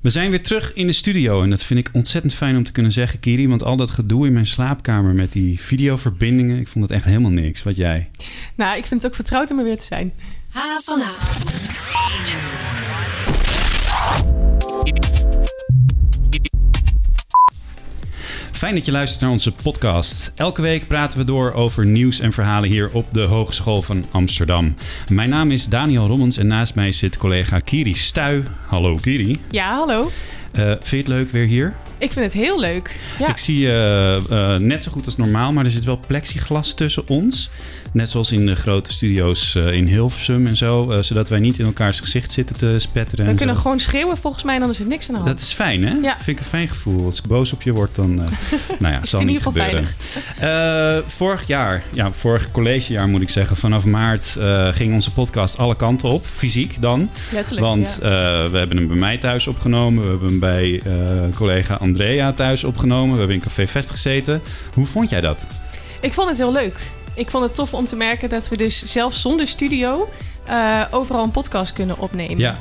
We zijn weer terug in de studio en dat vind ik ontzettend fijn om te kunnen zeggen, Kiri. Want al dat gedoe in mijn slaapkamer met die videoverbindingen, ik vond het echt helemaal niks. Wat jij? Nou, ik vind het ook vertrouwd om er weer te zijn. H van Fijn dat je luistert naar onze podcast. Elke week praten we door over nieuws en verhalen hier op de Hogeschool van Amsterdam. Mijn naam is Daniel Rommens en naast mij zit collega Kiri Stuy. Hallo Kiri. Ja, hallo. Eh, vind je het leuk weer hier? Ik vind het heel leuk. Ja. Ik zie je eh, net zo goed als normaal, maar er zit wel plexiglas tussen ons. Net zoals in de grote studio's eh, in Hilversum en zo. eh, zodat wij niet in elkaars gezicht zitten te spetteren. We en kunnen zo. gewoon schreeuwen volgens mij en dan is er niks aan de hand. Dat is fijn, hè? Ja. Vind ik een fijn gevoel. Als ik boos op je word, dan... eh nou ja, het zal in niet ieder geval gebeuren. Vorig jaar, ja, vorig collegejaar moet ik zeggen, vanaf maart ging onze podcast alle kanten op. Fysiek dan. Letterlijk, Want ja. we hebben hem bij mij thuis opgenomen. We hebben hem bij collega Andrea thuis opgenomen. We hebben in Café Vest gezeten. Hoe vond jij dat? Ik vond het heel leuk. Ik vond het tof om te merken dat we dus zelfs zonder studio eh, overal een podcast kunnen opnemen. Ja,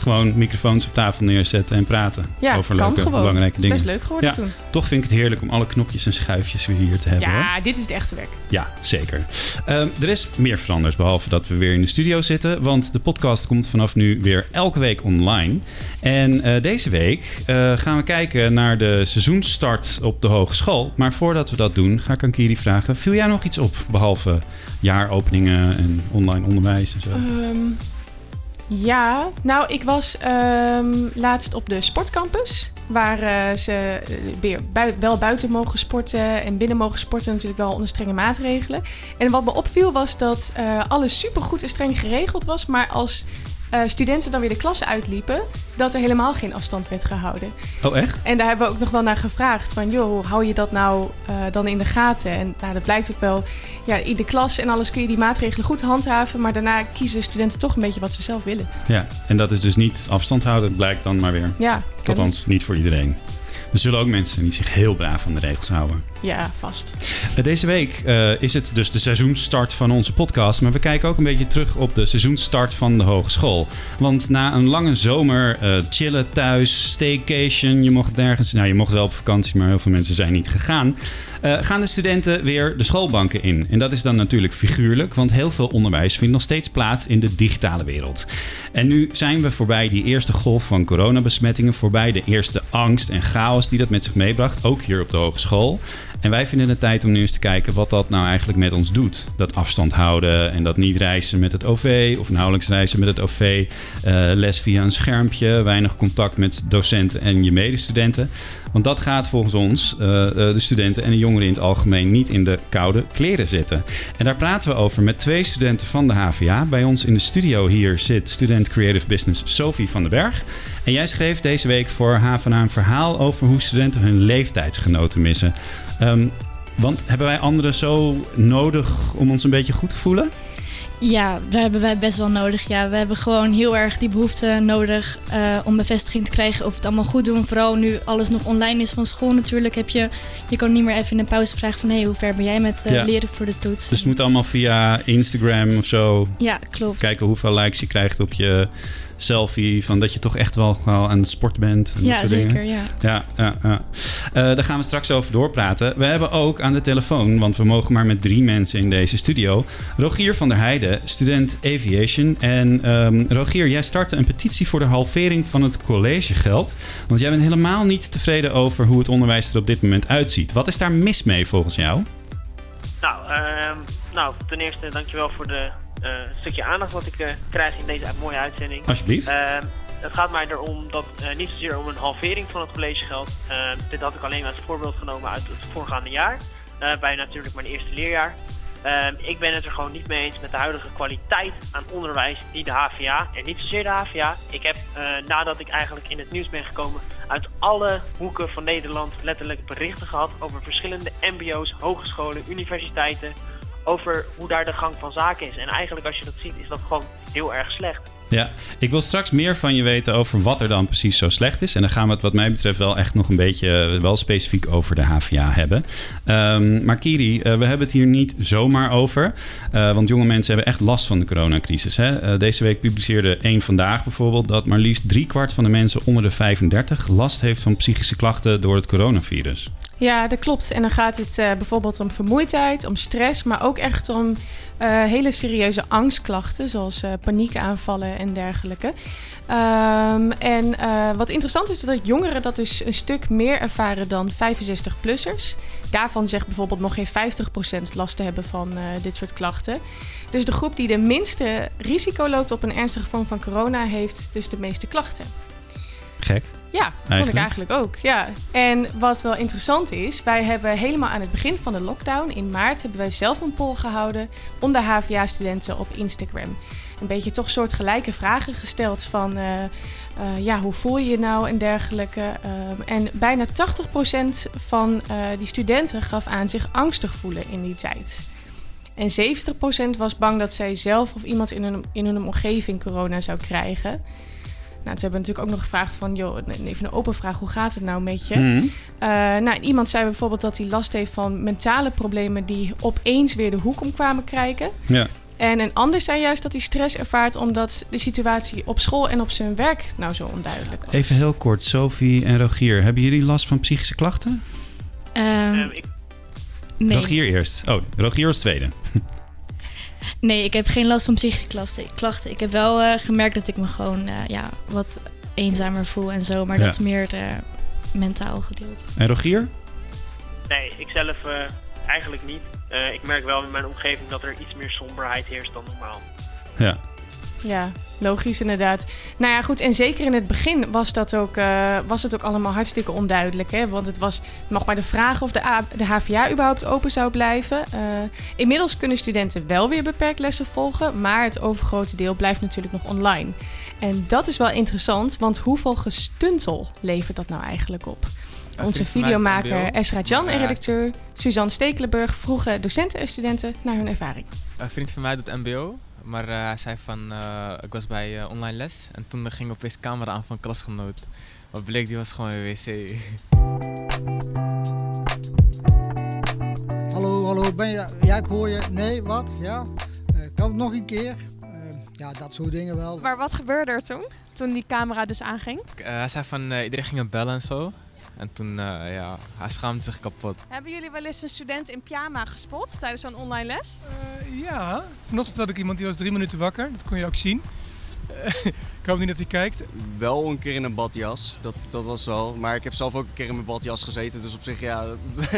gewoon microfoons op tafel neerzetten en praten Ja, over leuke, gewoon. belangrijke Het is dingen. best leuk geworden Ja. toen. Toch vind ik het heerlijk om alle knopjes en schuifjes weer hier te hebben. hoor. Ja, dit is het echte werk. Ja, zeker. Ehm, er is meer veranderd, behalve dat we weer in de studio zitten. Want de podcast komt vanaf nu weer elke week online. En eh, deze week eh, gaan we kijken naar de seizoensstart op de hogeschool. Maar voordat we dat doen, ga ik aan Kiri vragen... viel jij nog iets op, behalve jaaropeningen en online onderwijs en zo? Ehm, ja, nou, ik was ehm, laatst op de sportcampus. Waar eh, ze eh, weer wel buiten mogen sporten en binnen mogen sporten. Natuurlijk wel onder strenge maatregelen. En wat me opviel was dat eh, alles supergoed en streng geregeld was. Maar als eh, studenten dan weer de klas uitliepen, dat er helemaal geen afstand werd gehouden. Oh, echt? En daar hebben we ook nog wel naar gevraagd. Van, joh, hou je dat nou eh, dan in de gaten? En nou, dat blijkt ook wel. Ja, in de klas en alles kun je die maatregelen goed handhaven. Maar daarna kiezen de studenten toch een beetje wat ze zelf willen. Ja, en dat is dus niet afstand houden, blijkt dan maar weer. Ja, Althans, niet voor iedereen. Er zullen ook mensen die zich heel braaf aan de regels houden. Ja, vast. Uh, Deze week uh, is het dus de seizoensstart van onze podcast. Maar we kijken ook een beetje terug op de seizoensstart van de hogeschool. Want na een lange zomer, uh, chillen thuis, staycation. Je mocht nergens. Nou, je mocht wel op vakantie, maar heel veel mensen zijn niet gegaan. Uh, gaan de studenten weer de schoolbanken in. En dat is dan natuurlijk figuurlijk, want heel veel onderwijs vindt nog steeds plaats in de digitale wereld. En nu zijn we voorbij die eerste golf van coronabesmettingen, voorbij de eerste angst en chaos die dat met zich meebracht, ook hier op de hogeschool. En wij vinden het tijd om nu eens te kijken wat dat nou eigenlijk met ons doet. Dat afstand houden en dat niet reizen met het OV of nauwelijks reizen met het OV. Uh, les via een schermpje, weinig contact met docenten en je medestudenten. Want dat gaat volgens ons, uh, de studenten en de jongeren in het algemeen, niet in de koude kleren zitten. En daar praten we over met twee studenten van de HVA. Bij ons in de studio hier zit student Creative Business Sophie van den Berg. En jij schreef deze week voor HVA een verhaal over hoe studenten hun leeftijdsgenoten missen. Um, want hebben wij anderen zo nodig om ons een beetje goed te voelen? Ja, daar hebben wij best wel nodig. Ja, we hebben gewoon heel erg die behoefte nodig uh, om bevestiging te krijgen of we het allemaal goed doen. Vooral nu alles nog online is van school natuurlijk. Heb je, je kan niet meer even in een pauze vragen van... hé, hey, hoe ver ben jij met uh, ja. leren voor de toets? Dus het moet allemaal via Instagram of zo? Ja, klopt. Kijken hoeveel likes je krijgt op je selfie. Van dat je toch echt wel, wel aan het sport bent. En ja, dat soort zeker. Dingen. Ja. Ja, ja, ja. Uh, daar gaan we straks over doorpraten. We hebben ook aan de telefoon, want we mogen maar met drie mensen in deze studio. Rogier van der Heijden, student Aviation. En um, Rogier, jij startte een petitie voor de halvering van het collegegeld. Want jij bent helemaal niet tevreden over hoe het onderwijs er op dit moment uitziet. Wat is daar mis mee volgens jou? Nou, uh, nou ten eerste dankjewel voor de uh, stukje aandacht wat ik uh, krijg in deze mooie uitzending. Alsjeblieft. Uh, het gaat mij erom dat uh, niet zozeer om een halvering van het collegegeld. dit had ik alleen als voorbeeld genomen uit het voorgaande jaar. bij natuurlijk mijn eerste leerjaar. Ehm, ik ben het er gewoon niet mee eens met de huidige kwaliteit aan onderwijs die de HVA, en niet zozeer de HVA. Ik heb nadat ik eigenlijk in het nieuws ben gekomen uit alle hoeken van Nederland letterlijk berichten gehad over verschillende mbo's, hogescholen, universiteiten over hoe daar de gang van zaken is. En eigenlijk als je dat ziet, is dat gewoon heel erg slecht. Ja, ik wil straks meer van je weten over wat er dan precies zo slecht is. En dan gaan we het wat mij betreft wel echt nog een beetje eh, wel specifiek over de HVA hebben. Um, maar Kiri, uh, we hebben het hier niet zomaar over. Uh, want jonge mensen hebben echt last van de coronacrisis. Hè? deze week publiceerde één Vandaag bijvoorbeeld... dat maar liefst driekwart van de mensen onder de 35 last heeft van psychische klachten door het coronavirus. Ja, dat klopt. En dan gaat het uh, bijvoorbeeld om vermoeidheid, om stress, maar ook echt om uh, hele serieuze angstklachten, zoals uh, paniekaanvallen en dergelijke. Um, en wat interessant is, dat jongeren dat dus een stuk meer ervaren dan 65-plussers. Daarvan zegt bijvoorbeeld nog geen 50% last te hebben van dit soort klachten. Dus de groep die de minste risico loopt op een ernstige vorm van corona, heeft dus de meeste klachten. Gek. Ja, dat vond ik eigenlijk ook. Ja. En wat wel interessant is, wij hebben helemaal aan het begin van de lockdown in maart hebben wij zelf een poll gehouden onder HVA-studenten op Instagram. Een beetje toch soort gelijke vragen gesteld van uh, uh, ja, hoe voel je je nou en dergelijke. Uh, en bijna 80% van die studenten gaf aan zich angstig voelen in die tijd. En 70% was bang dat zij zelf of iemand in hun, in hun omgeving corona zou krijgen. Nou, ze hebben natuurlijk ook nog gevraagd van, joh, even een open vraag, hoe gaat het nou met je? Mm -hmm. uh, nou, iemand zei bijvoorbeeld dat hij last heeft van mentale problemen die opeens weer de hoek om kwamen kijken. Ja. En een ander zei juist dat hij stress ervaart omdat de situatie op school en op zijn werk nou zo onduidelijk was. Even heel kort, Sophie en Rogier, hebben jullie last van psychische klachten? Um, nee. Rogier eerst. Oh, Rogier als tweede. Nee, ik heb geen last van psychische klachten. Ik heb wel uh, gemerkt dat ik me gewoon uh, ja, wat eenzamer voel en zo. Maar ja. dat is meer het mentaal gedeelte. En Rogier? Nee, ik zelf uh, eigenlijk niet. ik merk wel in mijn omgeving dat er iets meer somberheid heerst dan normaal. Ja. Ja, logisch inderdaad. Nou ja, goed. En zeker in het begin was, dat ook, uh, was het ook allemaal hartstikke onduidelijk. Hè? Want het was nog maar de vraag of de, A de HVA überhaupt open zou blijven. Uh, inmiddels kunnen studenten wel weer beperkt lessen volgen. Maar het overgrote deel blijft natuurlijk nog online. En dat is wel interessant, want hoeveel gestuntel levert dat nou eigenlijk op? Onze videomaker Esra Jan en redacteur Suzanne Stekelenburg vroegen docenten en studenten naar hun ervaring. Een vriend van mij doet MBO. Maar uh, hij zei van, uh, ik was bij uh, online les en toen ging opeens camera aan van een klasgenoot. Wat bleek, die was gewoon een wc. Hallo, hallo, ben je, ja ik hoor je, nee, wat, ja, kan het nog een keer? ja, dat soort dingen wel. Maar wat gebeurde er toen, toen die camera dus aanging? hij zei van, iedereen ging hem bellen en zo. En toen, uh, ja, hij schaamde zich kapot. Hebben jullie wel eens een student in pyjama gespot tijdens zo'n online les? Uh, ja, vanochtend had ik iemand die was drie minuten wakker. Dat kon je ook zien. Ik hoop niet dat hij kijkt. Wel een keer in een badjas, dat, dat was wel. Maar ik heb zelf ook een keer in mijn badjas gezeten. Dus op zich, ja, dat,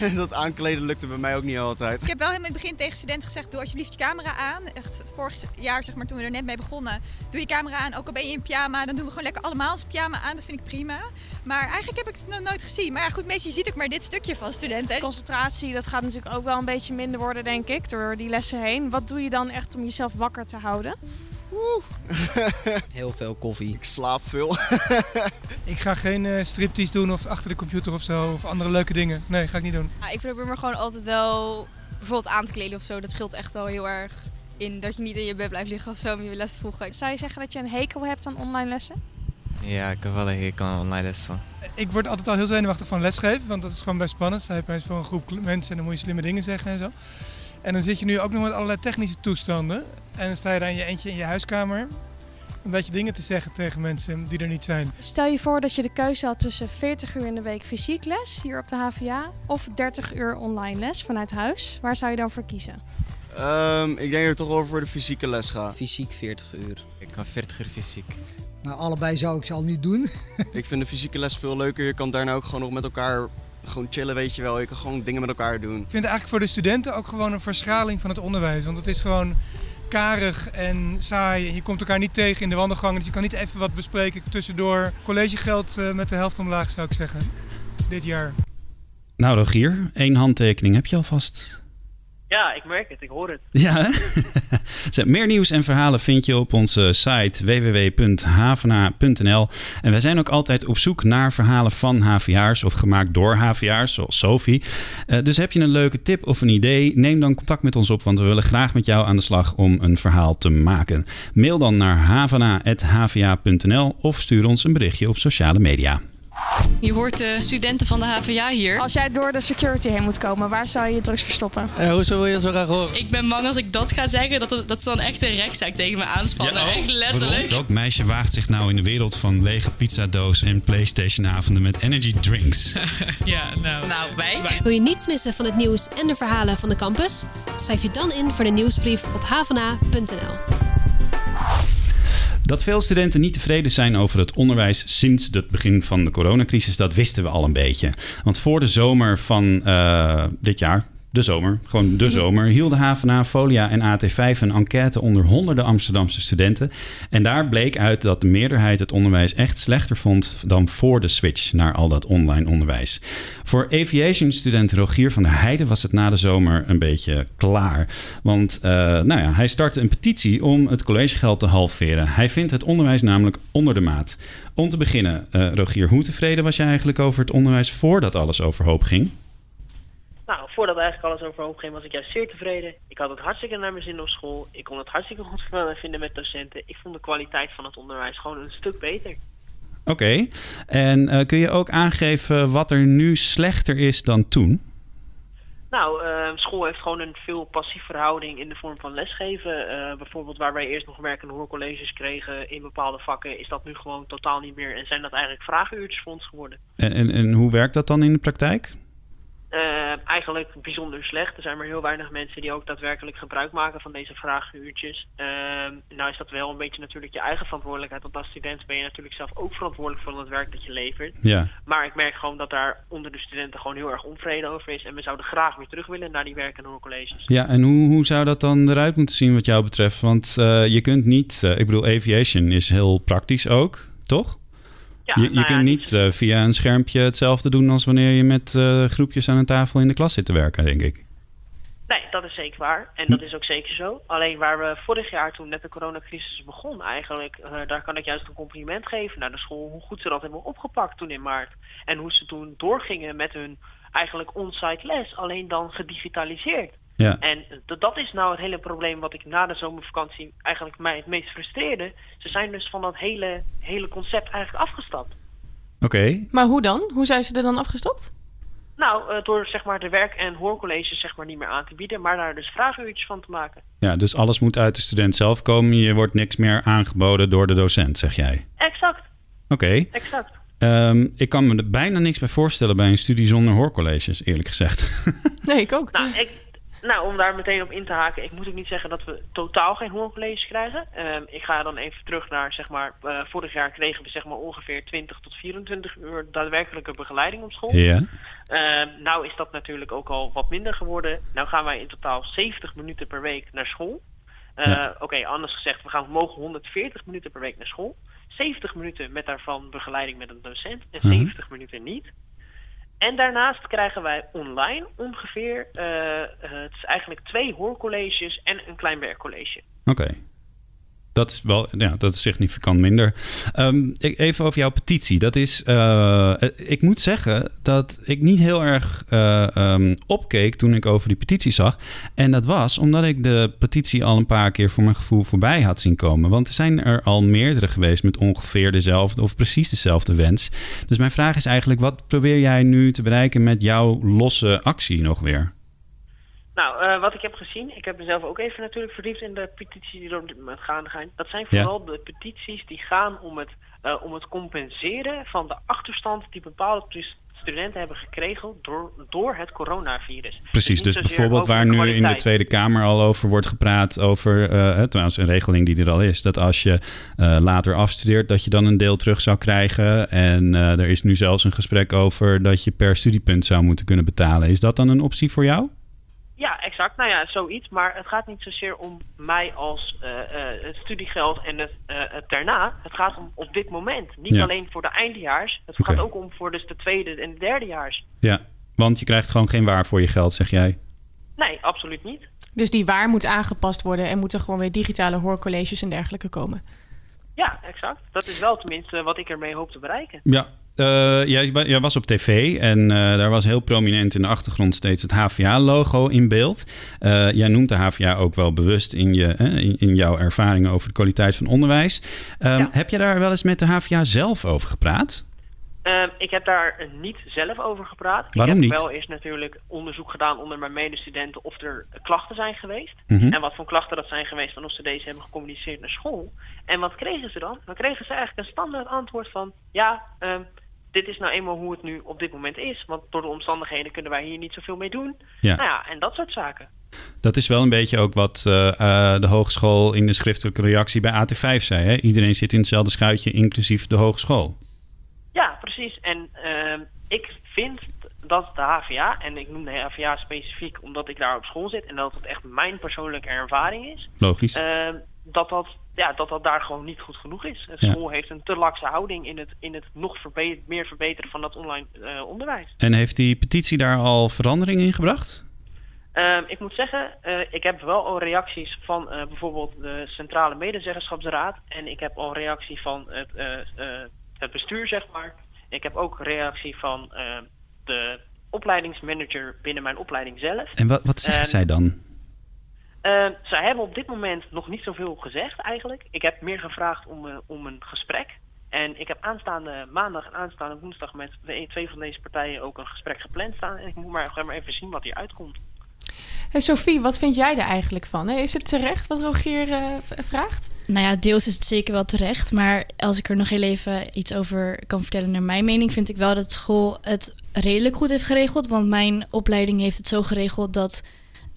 dat aankleden lukte bij mij ook niet altijd. Ik heb wel helemaal in het begin tegen studenten gezegd, doe alsjeblieft je camera aan. Echt vorig jaar, zeg maar, toen we er net mee begonnen. Doe je camera aan, ook al ben je in pyjama. Dan doen we gewoon lekker allemaal ons pyjama aan. Dat vind ik prima. Maar eigenlijk heb ik het nog nooit gezien. Maar ja, goed, meestal je ziet ook maar dit stukje van studenten. Concentratie, dat gaat natuurlijk ook wel een beetje minder worden, denk ik, door die lessen heen. Wat doe je dan echt om jezelf wakker te houden? Oeh. Heel veel koffie. Ik slaap veel. ik ga geen uh, striptease doen of achter de computer of zo. Of andere leuke dingen. Nee, ga ik niet doen. Ja, ik probeer me gewoon altijd wel bijvoorbeeld aan te kleden of zo. Dat scheelt echt wel heel erg in dat je niet in je bed blijft liggen of zo om je les te volgen. Zou je zeggen dat je een hekel hebt aan online lessen? Ja, ik heb wel een hekel aan online lessen. Ik word altijd al heel zenuwachtig van lesgeven, want dat is gewoon best spannend. Je opeens voor een groep mensen en dan moet je slimme dingen zeggen en zo. En dan zit je nu ook nog met allerlei technische toestanden. En dan sta je daar in je eentje in je huiskamer een beetje dingen te zeggen tegen mensen die er niet zijn. Stel je voor dat je de keuze had tussen 40 uur in de week fysiek les hier op de HVA of 30 uur online les vanuit huis. Waar zou je dan voor kiezen? Um, ik denk dat ik toch wel voor de fysieke les ga. Fysiek 40 uur. Ik kan 40 uur fysiek. Nou, allebei zou ik ze al niet doen. ik vind de fysieke les veel leuker. Je kan daarna ook gewoon nog met elkaar gewoon chillen, weet je wel. Je kan gewoon dingen met elkaar doen. Ik vind het eigenlijk voor de studenten ook gewoon een verschraling van het onderwijs. Want het is gewoon karig en saai. Je komt elkaar niet tegen in de wandelgangen. Dus je kan niet even wat bespreken tussendoor. Collegegeld uh, met de helft omlaag zou ik zeggen. Dit jaar. Nou Rogier, één handtekening heb je alvast. Ja, ik merk het, ik hoor het. Ja, hè? Meer nieuws en verhalen vind je op onze site www.havena.nl. En wij zijn ook altijd op zoek naar verhalen van HVA'ers of gemaakt door HVA'ers, zoals Sophie. Eh, dus heb je een leuke tip of een idee, neem dan contact met ons op, want we willen graag met jou aan de slag om een verhaal te maken. Mail dan naar havena.hva.nl of stuur ons een berichtje op sociale media. Je hoort de studenten van de HVA hier. Als jij door de security heen moet komen, waar zou je je drugs verstoppen? Eh, hoezo wil je zo graag horen? Ik ben bang als ik dat ga zeggen, dat, dat ze dan echt een rechtszaak tegen me aanspannen. echt letterlijk. Welk meisje waagt zich nou in de wereld van lege pizzadoos en PlayStation-avonden met energy drinks? ja, nou. Nou, wij. Wil je niets missen van het nieuws en de verhalen van de campus? Schrijf je dan in voor de nieuwsbrief op havena.nl. Dat veel studenten niet tevreden zijn over het onderwijs sinds het begin van de coronacrisis, dat wisten we al een beetje. Want voor de zomer van eh, dit jaar, de zomer, gewoon de zomer, hielden HVA, Folia en AT5 een enquête onder honderden Amsterdamse studenten. En daar bleek uit dat de meerderheid het onderwijs echt slechter vond dan voor de switch naar al dat online onderwijs. Voor aviation-student Rogier van der Heijden was het na de zomer een beetje klaar. Want eh, nou ja, hij startte een petitie om het collegegeld te halveren. Hij vindt het onderwijs namelijk onder de maat. Om te beginnen, eh, Rogier, hoe tevreden was jij eigenlijk over het onderwijs voordat alles overhoop ging? Nou, voordat eigenlijk alles overhoop ging, was ik juist zeer tevreden. Ik had het hartstikke naar mijn zin op school. Ik kon het hartstikke goed vinden met docenten. Ik vond de kwaliteit van het onderwijs gewoon een stuk beter. Oké, en eh, kun je ook aangeven wat er nu slechter is dan toen? Nou, eh, school heeft gewoon een veel passief verhouding in de vorm van lesgeven. Eh, bijvoorbeeld waar wij eerst nog werk- en hoorcolleges kregen in bepaalde vakken, is dat nu gewoon totaal niet meer. En zijn dat eigenlijk vragenuurtjes voor ons geworden. En, en, en hoe werkt dat dan in de praktijk? Eh, eigenlijk bijzonder slecht. Er zijn maar heel weinig mensen die ook daadwerkelijk gebruik maken van deze vragenuurtjes. Ehm nou is dat wel een beetje natuurlijk je eigen verantwoordelijkheid. Want als student ben je natuurlijk zelf ook verantwoordelijk voor het werk dat je levert. Ja. Maar ik merk gewoon dat daar onder de studenten gewoon heel erg onvrede over is. En we zouden graag weer terug willen naar die werk- en hoorcolleges. Ja, en hoe, hoe zou dat dan eruit moeten zien wat jou betreft? Want eh, je kunt niet, eh, ik bedoel, aviation is heel praktisch ook, toch? Ja, je je nou ja, kunt niet eh, via een schermpje hetzelfde doen als wanneer je met eh, groepjes aan een tafel in de klas zit te werken, denk ik. Nee, dat is zeker waar. En dat is ook zeker zo. Alleen waar we vorig jaar toen net de coronacrisis begon eigenlijk, eh, daar kan ik juist een compliment geven naar de school. Hoe goed ze dat hebben opgepakt toen in maart. En hoe ze toen doorgingen met hun eigenlijk on-site les, alleen dan gedigitaliseerd. Ja. En dat is nou het hele probleem wat ik na de zomervakantie eigenlijk mij het meest frustreerde. Ze zijn dus van dat hele, hele concept eigenlijk afgestapt. Oké, Maar hoe dan? Hoe zijn ze er dan afgestopt? Nou, eh, door zeg maar de werk- en hoorcolleges zeg maar niet meer aan te bieden, maar daar dus vragenuurtjes van te maken. ja, dus alles moet uit de student zelf komen. Je wordt niks meer aangeboden door de docent, zeg jij. Exact, Oké. exact. Ehm, ik kan me er bijna niks bij voorstellen bij een studie zonder hoorcolleges, eerlijk gezegd. Nee, ik ook. Nou, ik, nou, om daar meteen op in te haken, ik moet ook niet zeggen dat we totaal geen hoorcolleges krijgen. Ehm, ik ga dan even terug naar, zeg maar, eh, vorig jaar kregen we zeg maar ongeveer 20 tot 24 uur daadwerkelijke begeleiding op school. ja. Ehm, nou is dat natuurlijk ook al wat minder geworden. Nou gaan wij in totaal 70 minuten per week naar school. Eh, Ja. Oké, anders gezegd, we gaan mogen 140 minuten per week naar school. 70 minuten met daarvan begeleiding met een docent en Mhm. 70 minuten niet. En daarnaast krijgen wij online ongeveer, eh, eh, het is eigenlijk twee hoorcolleges en een klein werkcollege. Oké. Dat is wel, ja, dat is significant minder. Ehm, even over jouw petitie. Dat is, eh, ik moet zeggen dat ik niet heel erg eh, ehm, opkeek toen ik over die petitie zag. En dat was omdat ik de petitie al een paar keer voor mijn gevoel voorbij had zien komen. Want er zijn er al meerdere geweest met ongeveer dezelfde of precies dezelfde wens. Dus mijn vraag is eigenlijk, wat probeer jij nu te bereiken met jouw losse actie nog weer? Nou, eh, wat ik heb gezien, ik heb mezelf ook even natuurlijk verdiept in de petities die er op dit moment gaande zijn. Dat zijn Ja. vooral de petities die gaan om het, eh, om het compenseren van de achterstand die bepaalde stu- studenten hebben gekregen door, door het coronavirus. Precies, dus bijvoorbeeld waar nu in de. Tweede Kamer al over wordt gepraat, over hè, trouwens een regeling die er al is, dat als je later afstudeert, dat je dan een deel terug zou krijgen. En er is nu zelfs een gesprek over dat je per studiepunt zou moeten kunnen betalen. Is dat dan een optie voor jou? Exact. Nou ja, zoiets. Maar het gaat niet zozeer om mij als eh, eh, het studiegeld en het, eh, het daarna. Het gaat om op dit moment. Niet Ja. alleen voor de eindejaars. Het gaat ook om voor dus de tweede en de derdejaars. Ja, want je krijgt gewoon geen waar voor je geld, zeg jij. Nee, absoluut niet. Dus die waar moet aangepast worden en moeten gewoon weer digitale hoorcolleges en dergelijke komen. Ja, exact. Dat is wel tenminste wat ik ermee hoop te bereiken. Ja, eh, jij, wa- jij was op tv en eh, daar was heel prominent in de achtergrond steeds het HVA-logo in beeld. Eh, jij noemt de HVA ook wel bewust in, je, in, in jouw ervaringen over de kwaliteit van onderwijs. Ehm, Heb je daar wel eens met de HVA zelf over gepraat? Ehm, ik heb daar niet zelf over gepraat. Waarom ik niet? heb wel eerst natuurlijk onderzoek gedaan onder mijn medestudenten of er klachten zijn geweest. Mhm. En wat voor klachten dat zijn geweest en of ze deze hebben gecommuniceerd naar school. En wat kregen ze dan? Dan kregen ze eigenlijk een standaard antwoord van... Ja, ehm, dit is nou eenmaal hoe het nu op dit moment is. Want door de omstandigheden kunnen wij hier niet zoveel mee doen. Ja. Nou ja, en dat soort zaken. Dat is wel een beetje ook wat eh, eh, de hogeschool in de schriftelijke reactie bij AT5 zei. Hè? Iedereen zit in hetzelfde schuitje, inclusief de hogeschool. Ja, precies. En ehm, ik vind dat de HVA, en ik noem de HVA specifiek omdat ik daar op school zit en dat het echt mijn persoonlijke ervaring is, Logisch. dat, dat, ja, dat dat daar gewoon niet goed genoeg is. De Ja. school heeft een te lakse houding in het, in het nog meer verbeteren van dat online eh, onderwijs. En heeft die petitie daar al verandering in gebracht? Ehm, ik moet zeggen, eh, ik heb wel al reacties van eh, bijvoorbeeld de Centrale Medezeggenschapsraad. En ik heb al reactie van het, het bestuur, zeg maar. Ik heb ook reactie van de opleidingsmanager binnen mijn opleiding zelf. En wat, wat zeggen En, zij dan? Eh, zij hebben op dit moment nog niet zoveel gezegd eigenlijk. Ik heb meer gevraagd om, eh, om een gesprek. En ik heb aanstaande maandag en aanstaande woensdag met de twee van deze partijen ook een gesprek gepland staan. En ik moet maar, gewoon maar even zien wat hier uitkomt. En Sophie, wat vind jij er eigenlijk van? Is het terecht wat Rogier eh, vraagt? Nou ja, deels is het zeker wel terecht. Maar als ik er nog heel even iets over kan vertellen naar mijn mening, vind ik wel dat school het redelijk goed heeft geregeld. Want mijn opleiding heeft het zo geregeld dat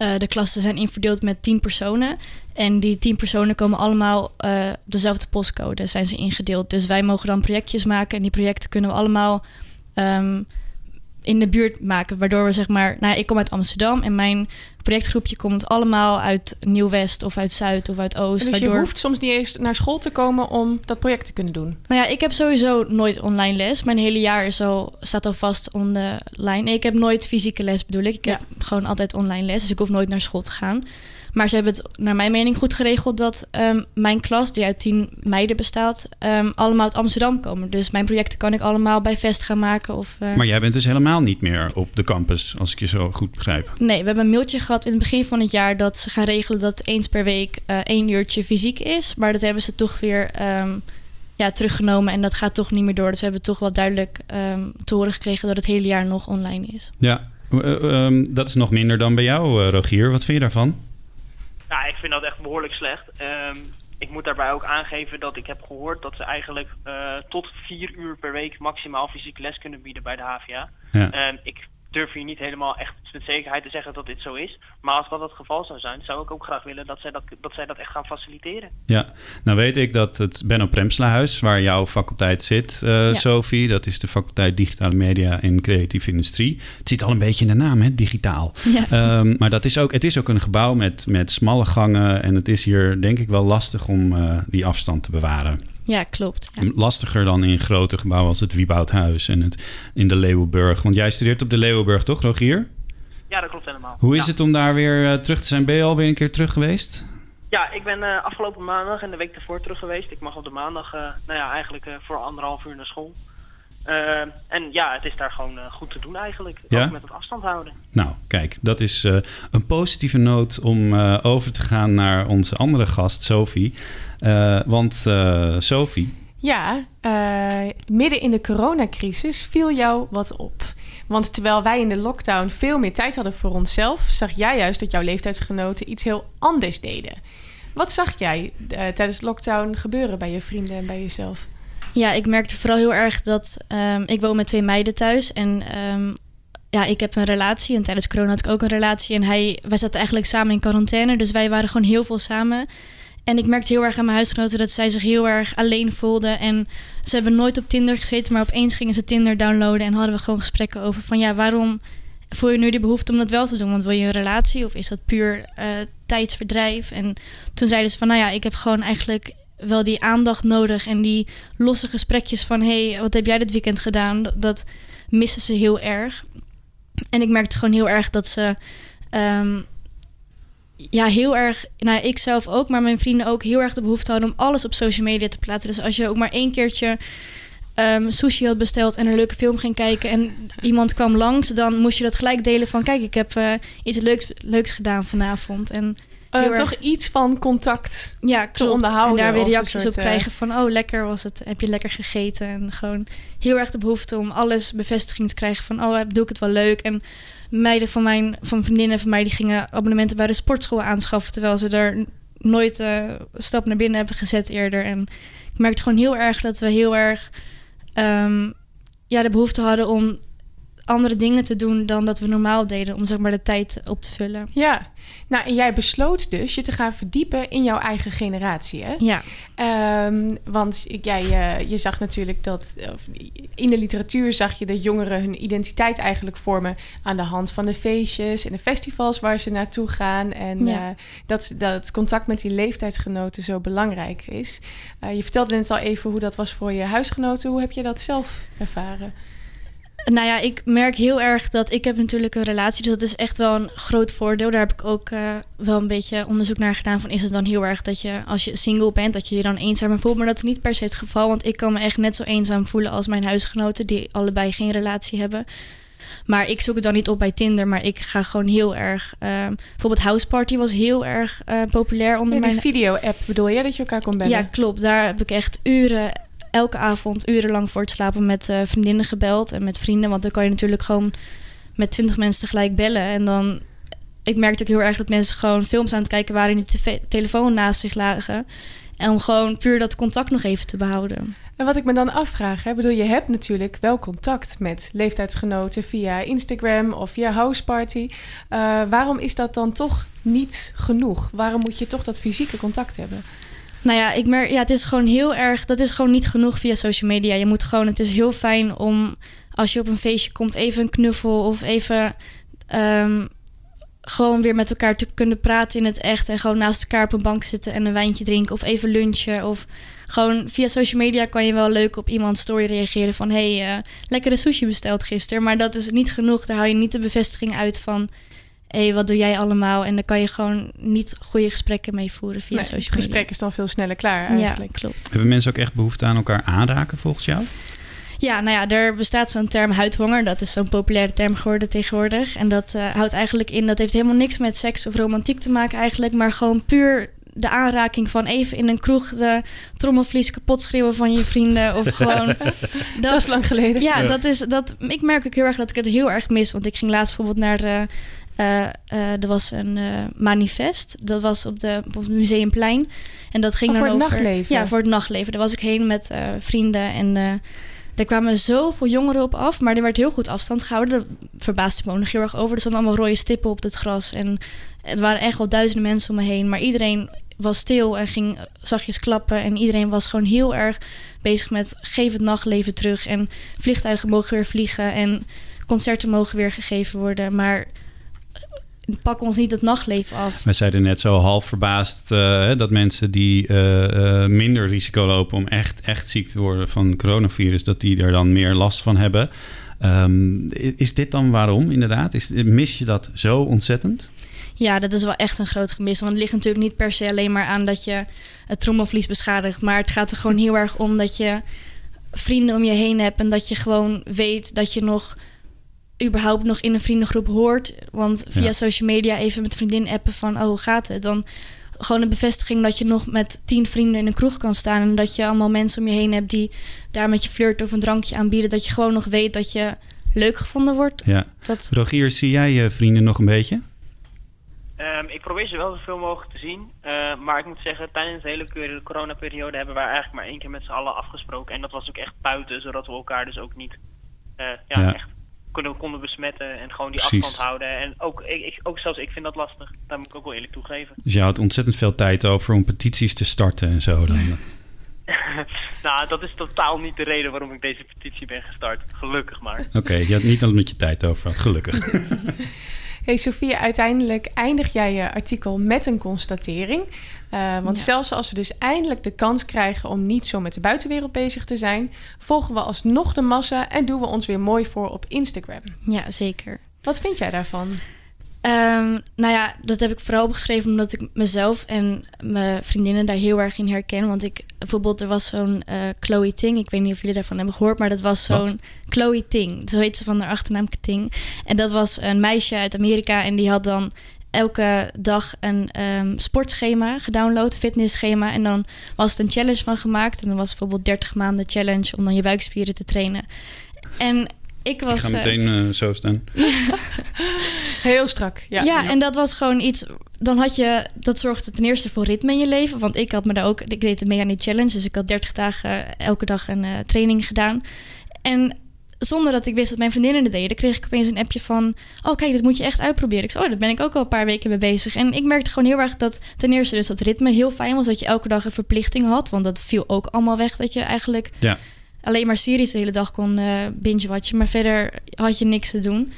eh, de klassen zijn inverdeeld met tien personen. En die tien personen komen allemaal eh, op dezelfde postcode, zijn ze ingedeeld. Dus wij mogen dan projectjes maken en die projecten kunnen we allemaal ehm, in de buurt maken. Waardoor we zeg maar, nou ik kom uit Amsterdam en mijn projectgroepje komt allemaal uit Nieuw-West of uit Zuid of uit Oost. dus je waardoor... hoeft soms niet eens naar school te komen om dat project te kunnen doen. Nou ja, ik heb sowieso nooit online les. Mijn hele jaar is al, staat al vast online. Nee, ik heb nooit fysieke les bedoel ik. Ik heb gewoon altijd online les, dus ik hoef nooit naar school te gaan. Maar ze hebben het naar mijn mening goed geregeld dat ehm, mijn klas, die uit tien meiden bestaat, ehm, allemaal uit Amsterdam komen. Dus mijn projecten kan ik allemaal bij Vest gaan maken. Of, eh, Maar jij bent dus helemaal niet meer op de campus, als ik je zo goed begrijp. Nee, we hebben een mailtje gehad in het begin van het jaar dat ze gaan regelen dat eens per week eh, één uurtje fysiek is. Maar dat hebben ze toch weer ehm, ja, teruggenomen en dat gaat toch niet meer door. Dus we hebben toch wel duidelijk ehm, te horen gekregen dat het hele jaar nog online is. Ja, eh, ehm, dat is nog minder dan bij jou, eh, Rogier. Wat vind je daarvan? Ja, ik vind dat echt behoorlijk slecht. Ehm, ik moet daarbij ook aangeven dat ik heb gehoord dat ze eigenlijk eh, tot vier uur per week maximaal fysiek les kunnen bieden bij de HVA. Ja. Ehm, ik durf hier niet helemaal echt met zekerheid te zeggen dat dit zo is. Maar als dat het geval zou zijn, zou ik ook graag willen dat zij dat, dat, zij dat echt gaan faciliteren. Ja, nou weet ik dat het Benno Premslahuis, waar jouw faculteit zit, eh, Sophie, dat is de faculteit Digitale Media en Creatieve Industrie. Het zit al een beetje in de naam, hè, digitaal. Ja. Ehm, maar dat is ook, het is ook een gebouw met, met smalle gangen en het is hier denk ik wel lastig om eh, die afstand te bewaren. Ja, klopt. Ja. Lastiger dan in grote gebouwen als het Wieboudhuis en het in de Leeuwenburg. Want jij studeert op de Leeuwenburg, toch, Rogier? Ja, dat klopt helemaal. Hoe is Ja. het om daar weer eh, terug te zijn? Ben je alweer een keer terug geweest? Ja, ik ben eh, afgelopen maandag en de week daarvoor terug geweest. Ik mag op de maandag, eh, nou ja, eigenlijk eh, voor anderhalf uur naar school. En ja, het is daar gewoon goed te doen eigenlijk. Ja? Ook met het afstand houden. Nou, kijk, dat is eh, een positieve noot om eh, over te gaan naar onze andere gast, Sophie. Eh, want eh, Sophie, Ja, eh, midden in de coronacrisis viel jou wat op. Want terwijl wij in de lockdown veel meer tijd hadden voor onszelf, zag jij juist dat jouw leeftijdsgenoten iets heel anders deden. Wat zag jij tijdens lockdown gebeuren bij je vrienden en bij jezelf? Ja, ik merkte vooral heel erg dat ehm, ik woon met twee meiden thuis. En ehm, ja, ik heb een relatie. En tijdens corona had ik ook een relatie. En hij, wij zaten eigenlijk samen in quarantaine. Dus wij waren gewoon heel veel samen. En ik merkte heel erg aan mijn huisgenoten dat zij zich heel erg alleen voelden. En ze hebben nooit op Tinder gezeten, maar opeens gingen ze Tinder downloaden. En hadden we gewoon gesprekken over van ja, waarom voel je nu de behoefte om dat wel te doen? Want wil je een relatie of is dat puur eh, tijdsverdrijf? En toen zeiden ze van nou ja, ik heb gewoon eigenlijk wel die aandacht nodig en die losse gesprekjes van hey, wat heb jij dit weekend gedaan? Dat, missen ze heel erg. En ik merkte gewoon heel erg dat ze ehm, ja, heel erg, nou ik zelf ook, maar mijn vrienden ook heel erg de behoefte hadden om alles op social media te plaatsen. Dus als je ook maar één keertje ehm, sushi had besteld en een leuke film ging kijken en iemand kwam langs, dan moest je dat gelijk delen van kijk, ik heb eh, iets leuks, leuks gedaan vanavond. En Eh, toch iets van contact ja, te onderhouden. En daar weer reacties soort, op eh, krijgen van oh lekker was het, heb je lekker gegeten. En gewoon heel erg de behoefte om alles bevestiging te krijgen van oh doe ik het wel leuk. En meiden van mijn van vriendinnen van mij die gingen abonnementen bij de sportschool aanschaffen terwijl ze er nooit eh, een stap naar binnen hebben gezet eerder. En ik merkte gewoon heel erg dat we heel erg ehm, ja, de behoefte hadden om andere dingen te doen dan dat we normaal deden om zeg maar de tijd op te vullen. Ja, nou en jij besloot dus je te gaan verdiepen in jouw eigen generatie, hè? Ja. Ehm, want ik- jij, eh, je zag natuurlijk dat of in de literatuur zag je dat jongeren hun identiteit eigenlijk vormen aan de hand van de feestjes en de festivals waar ze naartoe gaan. En Ja. eh, dat, dat contact met die leeftijdsgenoten zo belangrijk is. Eh, je vertelde net al even hoe dat was voor je huisgenoten. Hoe heb je dat zelf ervaren? Nou ja, ik merk heel erg dat ik heb natuurlijk een relatie, dus dat is echt wel een groot voordeel. Daar heb ik ook eh, wel een beetje onderzoek naar gedaan van is het dan heel erg dat je als je single bent, dat je je dan eenzamer voelt. Maar dat is niet per se het geval, want ik kan me echt net zo eenzaam voelen als mijn huisgenoten die allebei geen relatie hebben. Maar ik zoek het dan niet op bij Tinder, maar ik ga gewoon heel erg... ehm, bijvoorbeeld House Party was heel erg eh, populair onder Ja, die mijn... video-app bedoel je, dat je elkaar kon bellen? Ja, klopt. Daar heb ik echt uren, elke avond urenlang voor het slapen met eh, vriendinnen gebeld en met vrienden. Want dan kan je natuurlijk gewoon met twintig mensen tegelijk bellen. En dan, ik merkte ook heel erg dat mensen gewoon films aan het kijken waren en tv telefoon naast zich lagen. En om gewoon puur dat contact nog even te behouden. En wat ik me dan afvraag, hè, bedoel, je hebt natuurlijk wel contact met leeftijdsgenoten via Instagram of via Houseparty. Eh waarom is dat dan toch niet genoeg? Waarom moet je toch dat fysieke contact hebben? Nou ja, ik merk, ja, het is gewoon heel erg. Dat is gewoon niet genoeg via social media. Je moet gewoon, het is heel fijn om als je op een feestje komt, even een knuffel of even ehm, gewoon weer met elkaar te kunnen praten in het echt. En gewoon naast elkaar op een bank zitten en een wijntje drinken of even lunchen. Of gewoon via social media kan je wel leuk op iemands story reageren van hé, hey, eh, lekkere sushi besteld gisteren. Maar dat is niet genoeg. Daar haal je niet de bevestiging uit van hé, hey, wat doe jij allemaal? En daar kan je gewoon niet goede gesprekken mee voeren via Nee, social het media. gesprek is dan veel sneller klaar eigenlijk. Ja, klopt. Hebben mensen ook echt behoefte aan elkaar aanraken volgens jou? Ja, nou ja, er bestaat zo'n term huidhonger. Dat is zo'n populaire term geworden tegenwoordig. En dat eh, houdt eigenlijk in, dat heeft helemaal niks met seks of romantiek te maken eigenlijk. Maar gewoon puur de aanraking van even in een kroeg de trommelvlies kapot schreeuwen van je vrienden. Of gewoon... Dat is lang geleden. Ja, Ja. Dat is, dat, ik merk ook heel erg dat ik het heel erg mis. Want ik ging laatst bijvoorbeeld naar... de eh, eh, er was een eh, manifest. Dat was op, de, op het Museumplein. En dat ging Oh, dan voor het over... nachtleven? Ja, voor het nachtleven. Daar was ik heen met vrienden. En er kwamen zoveel jongeren op af. Maar er werd heel goed afstand gehouden. Daar verbaasde me ook nog heel erg over. Er stonden allemaal rode stippen op het gras. En het waren echt wel duizenden mensen om me heen. Maar iedereen was stil en ging zachtjes klappen. En iedereen was gewoon heel erg bezig met... geef het nachtleven terug. En vliegtuigen mogen weer vliegen. En concerten mogen weer gegeven worden. Maar pak ons niet het nachtleven af. Wij zeiden net zo half verbaasd eh, dat mensen die eh, eh, minder risico lopen om echt, echt ziek te worden van coronavirus, dat die er dan meer last van hebben. Ehm, is dit dan waarom inderdaad? Is, mis je dat zo ontzettend? Ja, dat is wel echt een groot gemis. Want het ligt natuurlijk niet per se alleen maar aan dat je het trommelvlies beschadigt. Maar het gaat er gewoon heel erg om dat je vrienden om je heen hebt. En dat je gewoon weet dat je nog überhaupt nog in een vriendengroep hoort. Want via Ja. social media even met vriendin appen van oh, hoe gaat het? Dan gewoon een bevestiging dat je nog met tien vrienden in een kroeg kan staan. En dat je allemaal mensen om je heen hebt die daar met je flirten of een drankje aanbieden. Dat je gewoon nog weet dat je leuk gevonden wordt. Ja. Dat- Rogier, zie jij je vrienden nog een beetje? Ehm, ik probeer ze wel zoveel mogelijk te zien. eh, maar ik moet zeggen, tijdens de hele cor- coronaperiode hebben wij eigenlijk maar één keer met z'n allen afgesproken. En dat was ook echt buiten, zodat we elkaar dus ook niet eh, ja, Ja. echt konden, konden besmetten. En gewoon die Precies. afstand houden. En ook, ik, ik- ook zelfs ik vind dat lastig. Daar moet ik ook wel eerlijk toegeven. Dus je houdt ontzettend veel tijd over om petities te starten en zo. Dan. nou, dat is totaal niet de reden waarom ik deze petitie ben gestart. Gelukkig maar. Oké, je had niet omdat je tijd over had, gelukkig. Hey Sofia, uiteindelijk eindig jij je artikel met een constatering. Eh, want zelfs als we dus eindelijk de kans krijgen om niet zo met de buitenwereld bezig te zijn, volgen we alsnog de massa en doen we ons weer mooi voor op Instagram. Ja, zeker. Wat vind jij daarvan? Ehm, nou ja, dat heb ik vooral opgeschreven omdat ik mezelf en mijn vriendinnen daar heel erg in herken. Want ik, bijvoorbeeld, er was zo'n eh, Chloe Ting. Ik weet niet of jullie daarvan hebben gehoord, maar dat was zo'n Chloe Ting. Zo heet ze van haar achternaam Ting. En dat was een meisje uit Amerika en die had dan elke dag een ehm, sportschema gedownload, fitnessschema. En dan was het een challenge van gemaakt. En dan was bijvoorbeeld 30 maanden challenge om dan je buikspieren te trainen. En ik was. Ik ga eh, meteen eh, zo staan. Heel strak. Ja, ja, en dat was gewoon iets. Dan had je. Dat zorgde ten eerste voor ritme in je leven. Want ik had me daar ook. Ik deed mee aan die challenge. Dus ik had 30 dagen elke dag een eh, training gedaan. En zonder dat ik wist dat mijn vriendinnen het deden, kreeg ik opeens een appje van: Oh, kijk, dit moet je echt uitproberen. Ik zei: Oh, daar ben ik ook al een paar weken mee bezig. En ik merkte gewoon heel erg dat ten eerste dus dat ritme heel fijn was. Dat je elke dag een verplichting had. Want dat viel ook allemaal weg. Dat je eigenlijk Ja. Alleen maar series de hele dag kon eh binge-watchen. Maar verder had je niks te doen.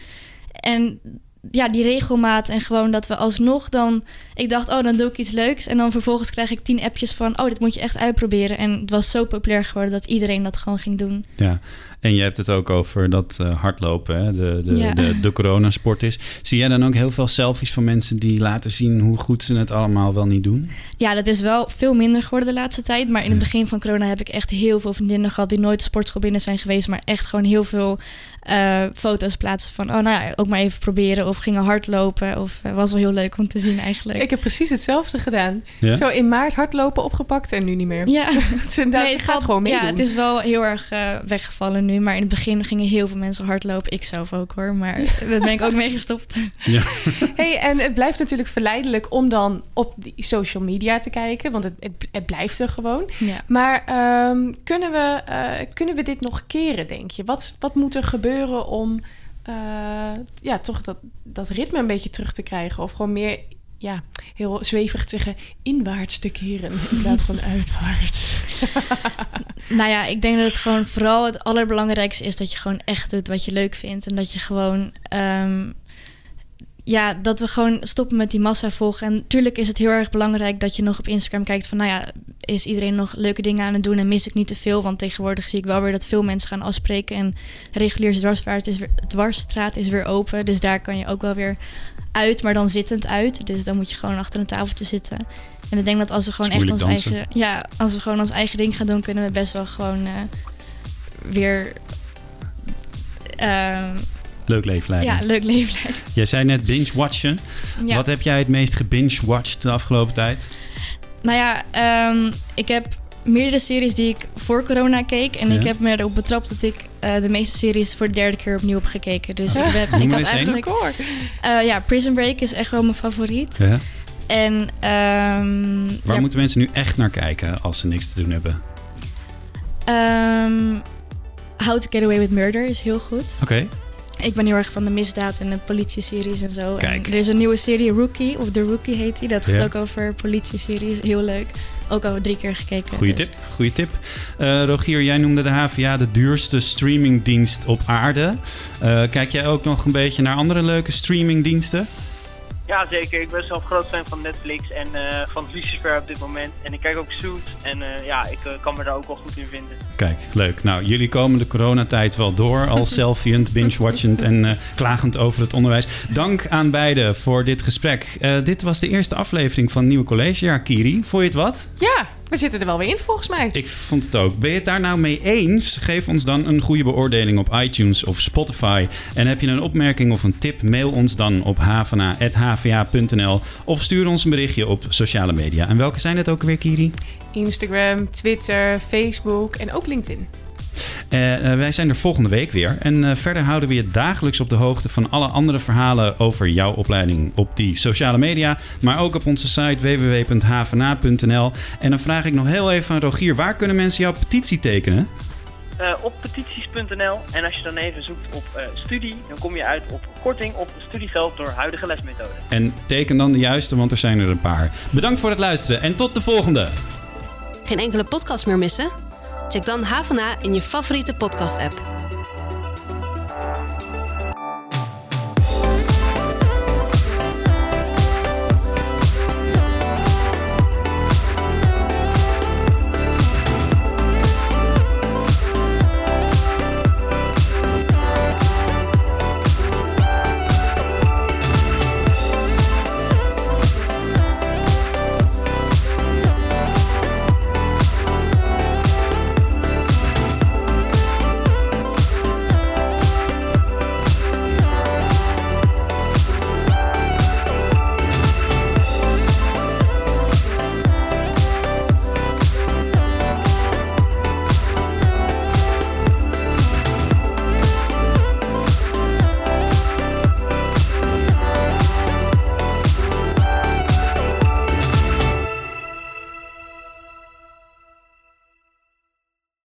En ja, die regelmaat en gewoon dat we alsnog dan... Ik dacht, oh, dan doe ik iets leuks. En dan vervolgens krijg ik tien appjes van... oh, dit moet je echt uitproberen. En het was zo populair geworden dat iedereen dat gewoon ging doen. Ja, en je hebt het ook over dat eh, hardlopen, hè? De, de, Ja. de, de coronasport is. Zie jij dan ook heel veel selfies van mensen die laten zien hoe goed ze het allemaal wel niet doen? Ja, dat is wel veel minder geworden de laatste tijd. Maar in het begin van corona heb ik echt heel veel vriendinnen gehad... die nooit de sportschool binnen zijn geweest... maar echt gewoon heel veel eh, foto's plaatsen van... oh, nou ja, ook maar even proberen. Of gingen hardlopen. Of eh, was wel heel leuk om te zien eigenlijk. Ik heb precies hetzelfde gedaan. Ja? Zo in maart hardlopen opgepakt en nu niet meer. Ja, het, is inderdaad- Nee, het gaat gewoon meedoen. Ja, het is wel heel erg weggevallen nu. Maar in het begin gingen heel veel mensen hardlopen. Ik zelf ook hoor. Maar daar ben ik ook mee gestopt. Ja. Hey, en het blijft natuurlijk verleidelijk om dan op die social media te kijken, want het, het, het blijft er gewoon. Ja. Maar ehm, kunnen, we, eh, kunnen we dit nog keren, denk je? Wat, wat moet er gebeuren om eh, ja, toch dat, dat ritme een beetje terug te krijgen? Of gewoon meer, ja, heel zwevig te zeggen, inwaarts te keren in plaats van uitwaarts? Nou ja, ik denk dat het gewoon vooral het allerbelangrijkste is dat je gewoon echt doet wat je leuk vindt. En dat je gewoon. ehm, ja, dat we gewoon stoppen met die massa volgen. En natuurlijk is het heel erg belangrijk dat je nog op Instagram kijkt van, nou ja, is iedereen nog leuke dingen aan het doen en mis ik niet te veel? Want tegenwoordig zie ik wel weer dat veel mensen gaan afspreken en reguliere dwarsstraat is weer, dwarsstraat is weer open. Dus daar kan je ook wel weer uit, maar dan zittend uit. Dus dan moet je gewoon achter een tafeltje zitten. En ik denk dat als we gewoon echt ons eigen, ja, als we gewoon ons eigen ding gaan doen, kunnen we best wel gewoon eh, weer. ehm, Leuk leven leiden. ja, leuk leven leiden. Jij zei net binge-watchen. Ja. Wat heb jij het meest gebinge-watched de afgelopen tijd? Nou ja, ehm, ik heb meerdere series die ik voor corona keek. En Ja. ik heb me erop betrapt dat ik eh, de meeste series voor de derde keer opnieuw heb gekeken. Dus ik, heb, ik had eigenlijk... Eh, ja, Prison Break is echt wel mijn favoriet. Ja. En ehm, Waar ja, moeten mensen nu echt naar kijken als ze niks te doen hebben? ehm, How to Get Away with Murder is heel goed. Oké. Ik ben heel erg van de misdaad en de politie-series en zo. Kijk. En er is een nieuwe serie, Rookie, of The Rookie heet die. Dat gaat Ja. ook over politie-series. Heel leuk. Ook al drie keer gekeken. Goeie dus- tip, goeie tip. Eh, Rogier, jij noemde de HVA de duurste streamingdienst op aarde. Eh, kijk jij ook nog een beetje naar andere leuke streamingdiensten? Ja, zeker. Ik ben zelf groot fan van Netflix en eh, van Lucifer op dit moment. En ik kijk ook Suits en eh, ja, ik eh, kan me daar ook wel goed in vinden. Kijk, leuk. Nou, jullie komen de coronatijd wel door. Al selfieend, binge-watchend en eh, klagend over het onderwijs. Dank aan beiden voor dit gesprek. Eh, dit was de eerste aflevering van het nieuwe collegejaar. Kiri, vond je het wat? Ja, we zitten er wel weer in volgens mij. Ik vond het ook. Ben je het daar nou mee eens? Geef ons dan een goede beoordeling op iTunes of Spotify. En heb je een opmerking of een tip? Mail ons dan op havana.hva.nl of stuur ons een berichtje op sociale media. En welke zijn het ook weer, Kiri? Instagram, Twitter, Facebook en ook LinkedIn. Eh, eh, wij zijn er volgende week weer. En eh, verder houden we je dagelijks op de hoogte van alle andere verhalen over jouw opleiding op die sociale media. Maar ook op onze site www.havana.nl. En dan vraag ik nog heel even aan Rogier: waar kunnen mensen jouw petitie tekenen? Eh, op petities.nl en als je dan even zoekt op eh, studie, dan kom je uit op korting op studiegeld door huidige lesmethode. En teken dan de juiste, want er zijn er een paar. Bedankt voor het luisteren en tot de volgende. Geen enkele podcast meer missen? Check dan HVA in je favoriete podcast-app.